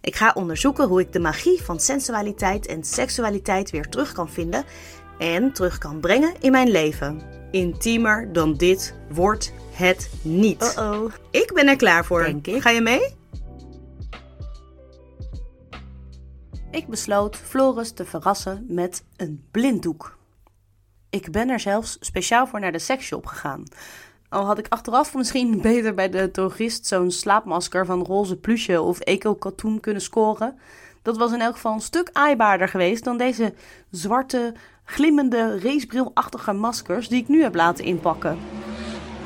Ik ga onderzoeken hoe ik de magie van sensualiteit en seksualiteit weer terug kan vinden en terug kan brengen in mijn leven. Intiemer dan dit wordt het niet. Uh-oh. Ik ben er klaar voor. Denk ik. Ga je mee? Ik besloot Floris te verrassen met een blinddoek. Ik ben er zelfs speciaal voor naar de seksshop gegaan. Al had ik achteraf misschien beter bij de drogist zo'n slaapmasker van roze pluche of eco-katoen kunnen scoren. Dat was in elk geval een stuk aaibaarder geweest dan deze zwarte, glimmende, racebrilachtige maskers die ik nu heb laten inpakken.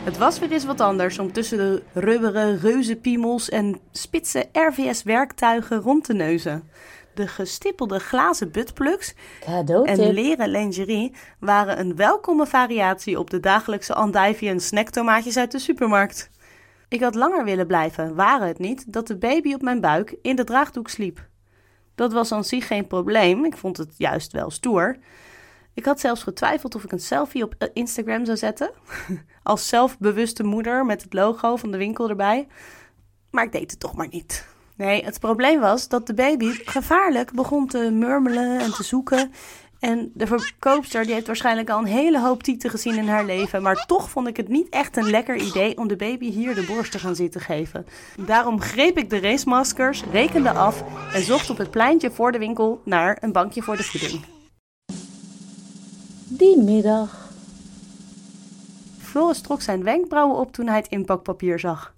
Het was weer eens wat anders om tussen de rubberen reuzenpiemels en spitse RVS-werktuigen rond te neuzen. De gestippelde glazen buttplugs en leren lingerie waren een welkome variatie op de dagelijkse andijvie en snacktomaatjes uit de supermarkt. Ik had langer willen blijven, waren het niet dat de baby op mijn buik in de draagdoek sliep. Dat was aan zich geen probleem, ik vond het juist wel stoer. Ik had zelfs getwijfeld of ik een selfie op eh, Instagram zou zetten. Als zelfbewuste moeder met het logo van de winkel erbij. Maar ik deed het toch maar niet. Nee, het probleem was dat de baby gevaarlijk begon te murmelen en te zoeken. En de verkoopster die heeft waarschijnlijk al een hele hoop tieten gezien in haar leven. Maar toch vond ik het niet echt een lekker idee om de baby hier de borst te gaan zitten geven. Daarom greep ik de racemaskers, rekende af en zocht op het pleintje voor de winkel naar een bankje voor de voeding. Die middag. Floris trok zijn wenkbrauwen op toen hij het inpakpapier zag.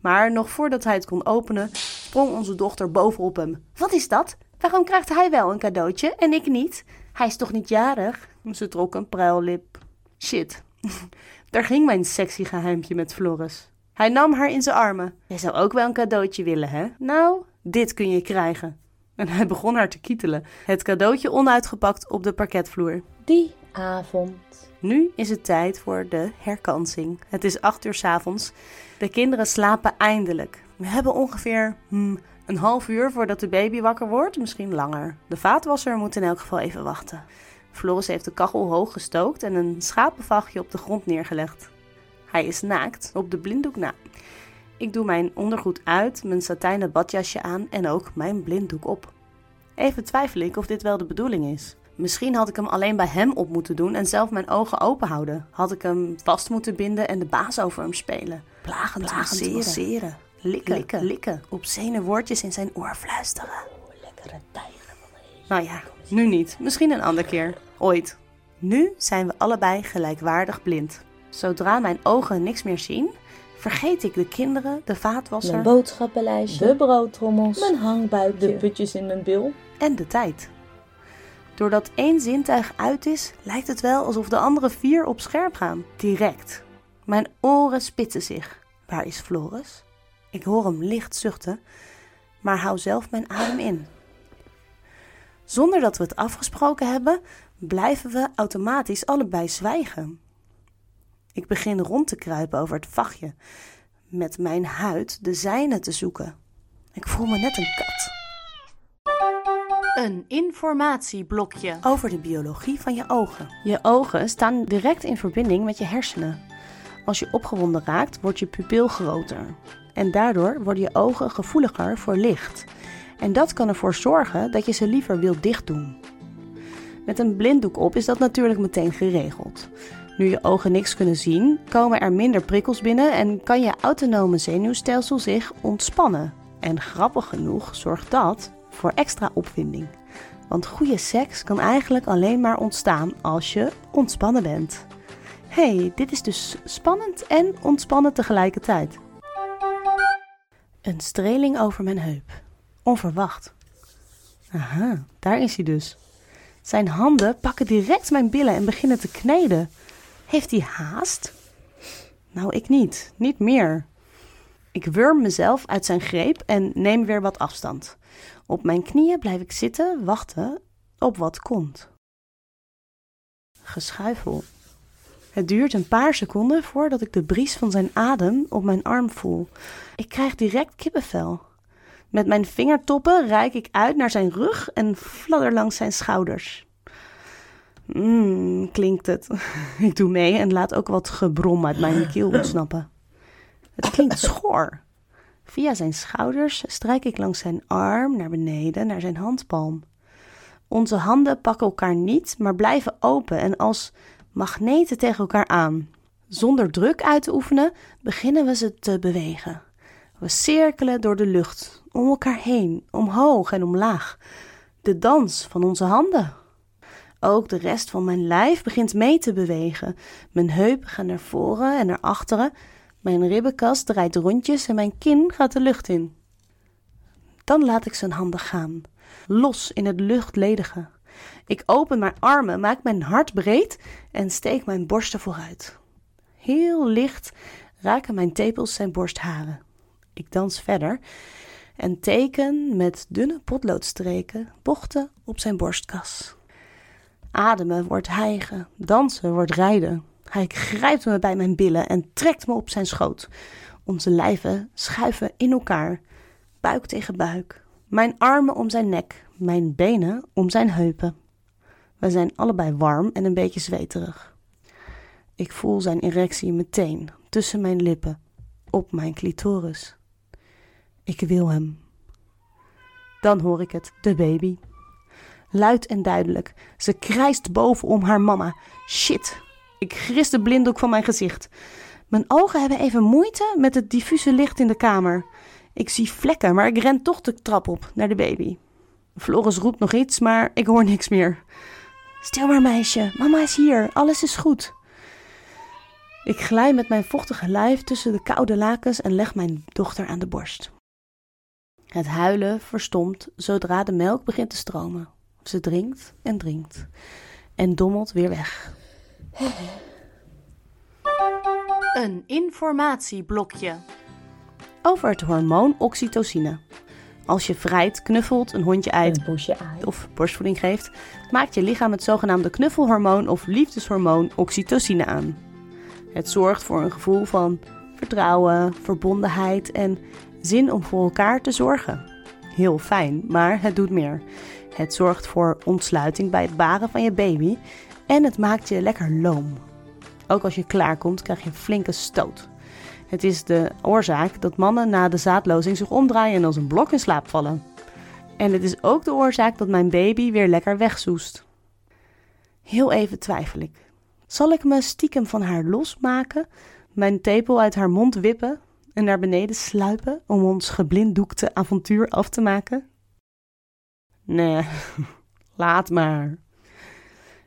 Maar nog voordat hij het kon openen, sprong onze dochter bovenop hem. Wat is dat? Waarom krijgt hij wel een cadeautje en ik niet? Hij is toch niet jarig? Ze trok een pruillip. Shit. Daar ging mijn sexy geheimpje met Floris. Hij nam haar in zijn armen. Jij zou ook wel een cadeautje willen, hè? Nou, dit kun je krijgen. En hij begon haar te kietelen. Het cadeautje onuitgepakt op de parketvloer. Die avond. Nu is het tijd voor de herkansing. Het is acht uur 's avonds. De kinderen slapen eindelijk. We hebben ongeveer hmm, een half uur voordat de baby wakker wordt, misschien langer. De vaatwasser moet in elk geval even wachten. Floris heeft de kachel hoog gestookt en een schapenvachtje op de grond neergelegd. Hij is naakt, op de blinddoek na. Ik doe mijn ondergoed uit, mijn satijnen badjasje aan en ook mijn blinddoek op. Even twijfel ik of dit wel de bedoeling is. Misschien had ik hem alleen bij hem op moeten doen en zelf mijn ogen open houden. Had ik hem vast moeten binden en de baas over hem spelen. Plagend, Plagend masseren. Likken, likken, likken. Obscene woordjes in zijn oor fluisteren. Lekkere tijger. Nou ja, nu niet. Misschien een andere keer. Ooit. Nu zijn we allebei gelijkwaardig blind. Zodra mijn ogen niks meer zien, vergeet ik de kinderen, de vaatwasser Mijn boodschappenlijstje. De broodtrommels. Mijn hangbuikje. De putjes in mijn bil. en de tijd. Doordat één zintuig uit is, lijkt het wel alsof de andere vier op scherp gaan. Direct. Mijn oren spitsen zich. Waar is Floris? Ik hoor hem licht zuchten, maar hou zelf mijn adem in. Zonder dat we het afgesproken hebben, blijven we automatisch allebei zwijgen. Ik begin rond te kruipen over het vachtje, met mijn huid de zijne te zoeken. Ik voel me net een kat. Een informatieblokje over de biologie van je ogen. Je ogen staan direct in verbinding met je hersenen. Als je opgewonden raakt, wordt je pupil groter. En daardoor worden je ogen gevoeliger voor licht. En dat kan ervoor zorgen dat je ze liever wilt dichtdoen. Met een blinddoek op is dat natuurlijk meteen geregeld. Nu je ogen niks kunnen zien, komen er minder prikkels binnen en kan je autonome zenuwstelsel zich ontspannen. En grappig genoeg zorgt dat voor extra opwinding. Want goede seks kan eigenlijk alleen maar ontstaan als je ontspannen bent. Hey, dit is dus spannend en ontspannen tegelijkertijd. Een streling over mijn heup. Onverwacht. Aha, daar is hij dus. Zijn handen pakken direct mijn billen en beginnen te kneden. Heeft hij haast? Nou, ik niet. Niet meer. Ik wurm mezelf uit zijn greep en neem weer wat afstand. Op mijn knieën blijf ik zitten, wachten op wat komt. Geschuifel. Het duurt een paar seconden voordat ik de bries van zijn adem op mijn arm voel. Ik krijg direct kippenvel. Met mijn vingertoppen reik ik uit naar zijn rug en fladder langs zijn schouders. Mmm, klinkt het. Ik doe mee en laat ook wat gebrom uit mijn keel ontsnappen. Het klinkt schor. Via zijn schouders strijk ik langs zijn arm naar beneden naar zijn handpalm. Onze handen pakken elkaar niet, maar blijven open en als magneten tegen elkaar aan. Zonder druk uit te oefenen, beginnen we ze te bewegen. We cirkelen door de lucht, om elkaar heen, omhoog en omlaag. De dans van onze handen. Ook de rest van mijn lijf begint mee te bewegen. Mijn heupen gaan naar voren en naar achteren. Mijn ribbenkast draait rondjes en mijn kin gaat de lucht in. Dan laat ik zijn handen gaan, los in het luchtledige. Ik open mijn armen, maak mijn hart breed en steek mijn borsten vooruit. Heel licht raken mijn tepels zijn borstharen. Ik dans verder en teken met dunne potloodstreken bochten op zijn borstkas. Ademen wordt hijgen, dansen wordt rijden. Hij grijpt me bij mijn billen en trekt me op zijn schoot. Onze lijven schuiven in elkaar, buik tegen buik. Mijn armen om zijn nek, mijn benen om zijn heupen. We zijn allebei warm en een beetje zweterig. Ik voel zijn erectie meteen tussen mijn lippen, op mijn clitoris. Ik wil hem. Dan hoor ik het, de baby. Luid en duidelijk. Ze krijst boven om haar mama. Shit. Ik gris de blinddoek van mijn gezicht. Mijn ogen hebben even moeite met het diffuse licht in de kamer. Ik zie vlekken, maar ik ren toch de trap op naar de baby. Floris roept nog iets, maar ik hoor niks meer. Stil maar, meisje. Mama is hier. Alles is goed. Ik glij met mijn vochtige lijf tussen de koude lakens en leg mijn dochter aan de borst. Het huilen verstomt zodra de melk begint te stromen. Ze drinkt en drinkt en dommelt weer weg. Een informatieblokje. Over het hormoon oxytocine. Als je vrijt, knuffelt, een hondje uit Een of borstvoeding geeft, maakt je lichaam het zogenaamde knuffelhormoon of liefdeshormoon oxytocine aan. Het zorgt voor een gevoel van vertrouwen, verbondenheid en zin om voor elkaar te zorgen. Heel fijn, maar het doet meer. Het zorgt voor ontsluiting bij het baren van je baby en het maakt je lekker loom. Ook als je klaarkomt, krijg je een flinke stoot. Het is de oorzaak dat mannen na de zaadlozing zich omdraaien en als een blok in slaap vallen. En het is ook de oorzaak dat mijn baby weer lekker wegzoest. Heel even twijfel ik. Zal ik me stiekem van haar losmaken, mijn tepel uit haar mond wippen en naar beneden sluipen om ons geblinddoekte avontuur af te maken? Nee, laat maar.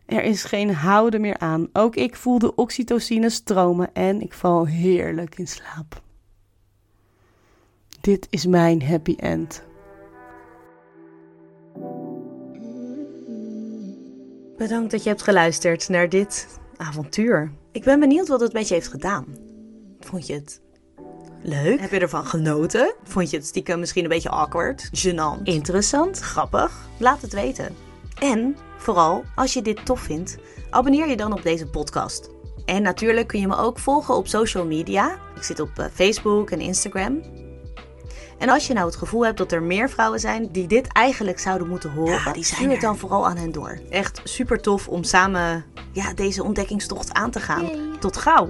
Er is geen houden meer aan. Ook ik voel de oxytocine stromen en ik val heerlijk in slaap. Dit is mijn happy end. Bedankt dat je hebt geluisterd naar dit avontuur. Ik ben benieuwd wat het met je heeft gedaan. Vond je het leuk? Heb je ervan genoten? Vond je het stiekem misschien een beetje awkward, gênant, interessant, grappig? Laat het weten. En vooral, als je dit tof vindt, abonneer je dan op deze podcast. En natuurlijk kun je me ook volgen op social media. Ik zit op eh, Facebook en Instagram. En als je nou het gevoel hebt dat er meer vrouwen zijn die dit eigenlijk zouden moeten horen, zijn stuur het dan vooral aan hen door. Echt super tof om samen ja, deze ontdekkingstocht aan te gaan. Tot gauw!